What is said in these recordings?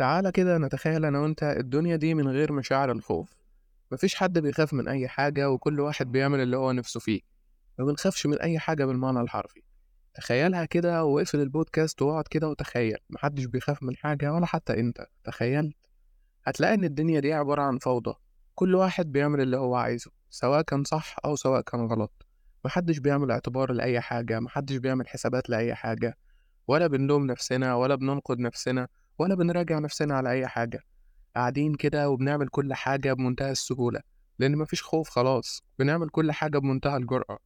تعالَ كده نتخيل أنا وأنت الدنيا دي من غير مشاعر الخوف، ما فيش حد بيخاف من أي حاجة وكل واحد بيعمل اللي هو نِفْسه فيه، ما بنخافش من أي حاجة بالمعنى الحرفي، تخيّلها كده واقفل البودكاست واقعد كده وتخيّل، ما حدش بيخاف من حاجة ولا حتى أنت، تخيّلت؟ هتلاقي إن الدنيا دي عبارة عن فوضى، كل واحد بيعمل اللي هو عايزه، سواء كان صح أو سواء كان غلط، ما حدش بيعمل اعتبار لأي حاجة، ما حدش بيعمل حسابات لأي حاجة، ولا بنلوم نفسنا ولا بننقد نفسنا. ولا بنراجع نفسنا على أي حاجة، قاعدين كده وبنعمل كل حاجة بمنتهى السهولة، لأن ما فيش خوف خلاص، بنعمل كل حاجة بمنتهى الجرأة.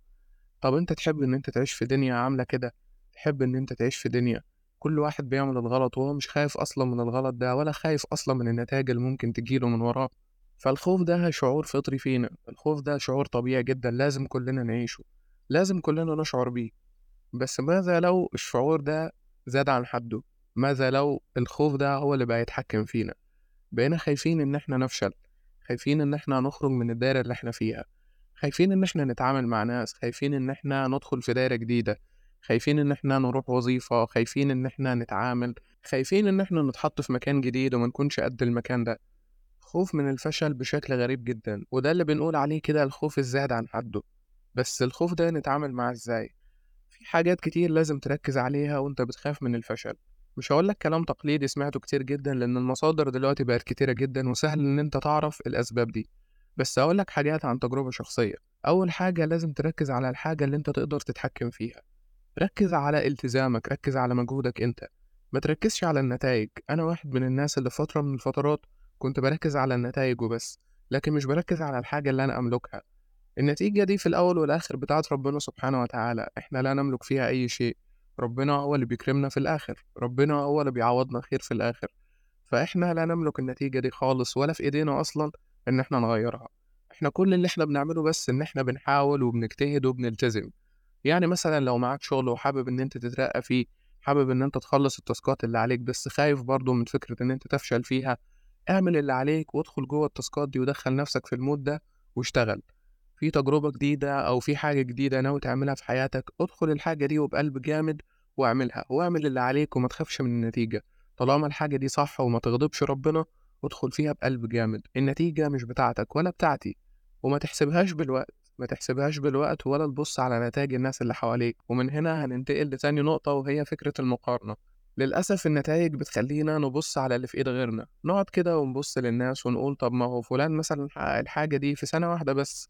طب أنت تحب إن أنت تعيش في دنيا عاملة كده؟ تحب إن أنت تعيش في دنيا كل واحد بيعمل الغلط وهو مش خايف أصلًا من الغلط ده ولا خايف أصلًا من النتايج اللي ممكن تيجي له من وراه؟ فالخوف ده شعور فطري فينا، الخوف ده شعور طبيعي جدًا لازم كلنا نعيشه، لازم كلنا نشعر بيه، بس ماذا لو الشعور ده زاد عن حده؟ ماذا لو الخوف ده هو اللي بقى يتحكم فينا؟ بقينا خايفين إن إحنا نفشل، خايفين إن إحنا نخرج من الدايرة اللي إحنا فيها، خايفين إن إحنا نتعامل مع ناس، خايفين إن إحنا ندخل في دايرة جديدة، خايفين إن إحنا نروح وظيفة، خايفين إن إحنا نتعامل، خايفين إن إحنا نتحط في مكان جديد وما نكونش قد المكان ده. خوف من الفشل بشكل غريب جدًا، وده اللي بنقول عليه كده الخوف الزائد عن حده. بس الخوف ده نتعامل معاه إزاي؟ في حاجات كتير لازم تركز عليها وأنت بتخاف من الفشل. مش هاقول لك كلام تقليدي سمعته كتير جدًا لأن المصادر دلوقتي بقت كتيرة جدًا وسهل إن أنت تعرف الأسباب دي، بس هاقول لك حاجات عن تجربة شخصية. أول حاجة لازم تركز على الحاجة اللي أنت تقدر تتحكم فيها، ركز على إلتزامك، ركز على مجهودك أنت، ما تركزش على النتايج. أنا واحد من الناس اللي فترة من الفترات كنت باركز على النتايج وبس، لكن مش باركز على الحاجة اللي أنا أملكها. النتيجة دي في الأول والآخر بتاعة ربنا سبحانه وتعالى، إحنا لا نملك فيها أي شيء، ربنا هو اللي بيكرمنا في الآخر، ربنا هو اللي بيعوضنا خير في الآخر، فإحنا لا نملك النتيجة دي خالص ولا في إيدينا أصلًا إن إحنا نغيرها. إحنا كل اللي إحنا بنعمله بس إن إحنا بنحاول وبنجتهد وبنلتزم. يعني مثلًا لو معاك شغل وحابب إن أنت تترقى فيه، حابب إن أنت تخلص التاسكات اللي عليك بس خايف برضه من فكرة إن أنت تفشل فيها، اعمل اللي عليك وادخل جوه التاسكات دي ودخل نفسك في المود ده واشتغل. في تجربة جديدة أو في حاجة جديدة ناوي تعملها في حياتك، ادخل الحاجة دي وبقلب جامد واعملها، واعمل اللي عليك وما تخافش من النتيجة، طالما الحاجة دي صح وما تغضبش ربنا ادخل فيها بقلب جامد، النتيجة مش بتاعتك ولا بتاعتي، وما تحسبهاش بالوقت، ما تحسبهاش بالوقت ولا تبص على نتايج الناس اللي حواليك، ومن هنا هننتقل لتاني نقطة وهي فكرة المقارنة. للأسف النتايج بتخلينا نبص على اللي في إيد غيرنا، نقعد كده ونبص للناس ونقول طب ما هو فلان مثلًا حقق الحاجة دي في سنة واحدة بس،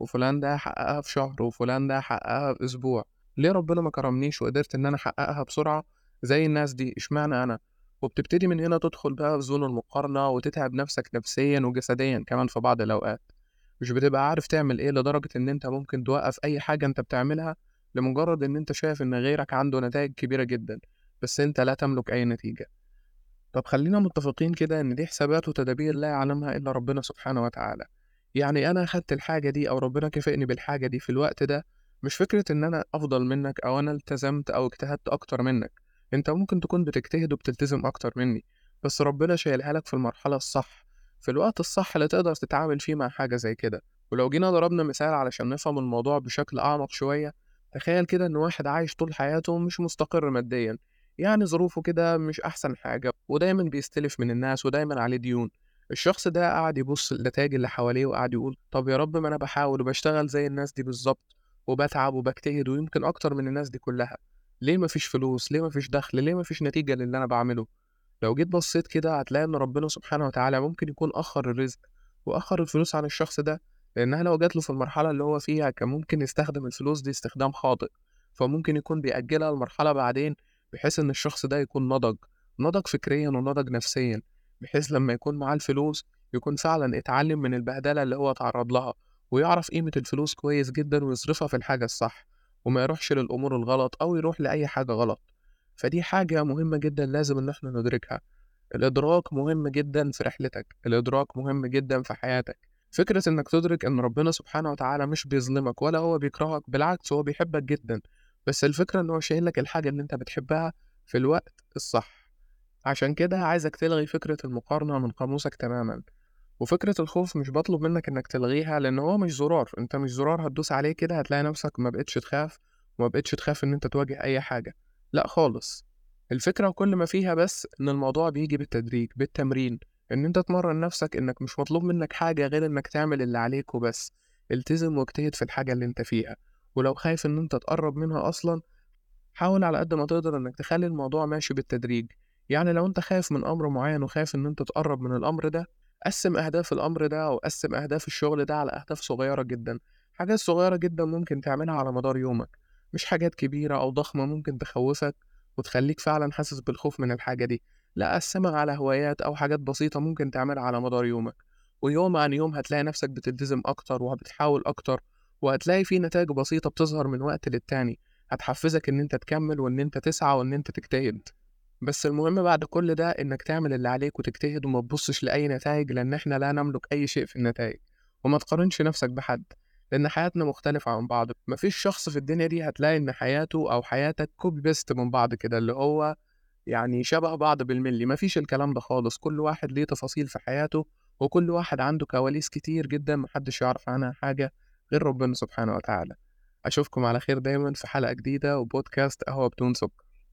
وفلان ده حققها في شهر، وفلان ده حققها في أسبوع، ليه ربنا ما كرمنيش وقدرت إن أنا أحققها بسرعة زي الناس دي، إشمعنى أنا؟ وبتبتدي من هنا تدخل بقى في زون المقارنة وتتعب نفسك نفسيًا وجسديًا كمان في بعض الأوقات، مش بتبقى عارف تعمل إيه لدرجة إن أنت ممكن توقف أي حاجة أنت بتعملها لمجرد إن أنت شايف إن غيرك عنده نتايج كبيرة جدًا، بس أنت لا تملك أي نتيجة. طب خلينا متفقين كده إن دي حسابات وتدابير لا يعلمها إلا ربنا سبحانه وتعالى. يعني أنا أخدت الحاجة دي أو ربنا كافئني بالحاجة دي في الوقت ده، مش فكرة إن أنا أفضل منك أو أنا التزمت أو اجتهدت أكتر منك، أنت ممكن تكون بتجتهد وبتلتزم أكتر مني، بس ربنا شايلها لك في المرحلة الصح، في الوقت الصح اللي تقدر تتعامل فيه مع حاجة زي كده. ولو جينا ضربنا مثال علشان نفهم الموضوع بشكل أعمق شوية، تخيل كده إن واحد عايش طول حياته مش مستقر ماديًا، يعني ظروفه كده مش أحسن حاجة ودايمًا بيستلف من الناس ودايمًا عليه ديون. الشخص ده قعد يبص للنتايج اللي حواليه وقعد يقول طب يا رب ما أنا باحاول وباشتغل زي الناس دي بالضبط، وباتعب وباجتهد ويمكن أكتر من الناس دي كلها، ليه ما فيش فلوس؟ ليه ما فيش دخل؟ ليه ما فيش نتيجة للي أنا باعمله؟ لو جيت بصيت كده هتلاقي إن ربنا سبحانه وتعالى ممكن يكون أخر الرزق وأخر الفلوس عن الشخص ده، لأنها لو جات له في المرحلة اللي هو فيها كان ممكن يستخدم الفلوس دي استخدام خاطئ، فممكن يكون بيأجلها لمرحلة بعدين بحيث إن الشخص ده يكون نضج، نضج فكريًا ونضج نفسيًا، بحيث لما يكون معاه الفلوس يكون فعلًا اتعلم من البهدلة اللي هو اتعرض لها، ويعرف قيمة الفلوس كويس جدًا ويصرفها في الحاجة الصح، وما يروحش للأمور الغلط أو يروح لأي حاجة غلط، فدي حاجة مهمة جدًا لازم إن إحنا ندركها. الإدراك مهم جدًا في رحلتك، الإدراك مهم جدًا في حياتك، فكرة إنك تدرك إن ربنا سبحانه وتعالى مش بيظلمك ولا هو بيكرهك، بالعكس هو بيحبك جدًا، بس الفكرة إن هو شايل لك الحاجة اللي أنت بتحبها في الوقت الصح. عشان كده عايزك تلغي فكرة المقارنة من قاموسك تمامًا، وفكرة الخوف مش باطلب منك إنك تلغيها لأن هو مش زرار، أنت مش زرار هتدوس عليه كده هتلاقي نفسك ما بقيتش تخاف، وما بقيتش تخاف إن أنت تواجه أي حاجة، لأ خالص، الفكرة وكل ما فيها بس إن الموضوع بيجي بالتدريج بالتمرين إن أنت تمرن نفسك إنك مش مطلوب منك حاجة غير إنك تعمل اللي عليك وبس التزم واجتهد في الحاجة اللي أنت فيها ولو خايف إن أنت تقرب منها أصلا حاول على قد ما تقدر إنك تخلي الموضوع ماشي بالتدريج. يعني لو أنت خايف من أمر معين وخايف إن أنت تقرب من الأمر ده قسم أهداف الأمر ده أو قسم أهداف الشغل ده على أهداف صغيرة جدا. حاجات صغيرة جدا ممكن تعملها على مدار يومك مش حاجات كبيرة أو ضخمة ممكن تخوفك وتخليك فعلا حاسس بالخوف من الحاجة دي. لا قسمها على هوايات أو حاجات بسيطة ممكن تعملها على مدار يومك. ويوم عن يوم هتلاقي نفسك بتلتزم أكتر وبتحاول أكتر وهتلاقي في نتائج بسيطة بتظهر من وقت للتاني. هتحفزك إن أنت تكمل وإن أنت تسعى وإن أنت تجتهد. بس المهم بعد كل ده إنك تعمل اللي عليك وتجتهد وما تبصش لأي نتائج لأن إحنا لا نملك أي شيء في النتائج وما تقارنش نفسك بحد لأن حياتنا مختلفة عن بعض. مفيش شخص في الدنيا دي هتلاقي إن حياته أو حياتك copy paste من بعض كده اللي هو يعني شبه بعض بالملي. مفيش الكلام ده خالص. كل واحد ليه تفاصيل في حياته وكل واحد عنده كواليس كتير جدا محدش يعرف عنها حاجة غير ربنا سبحانه وتعالى. أشوفكم على خير دايما في حلقة جديدة وبودكاست قهوة بدون سكر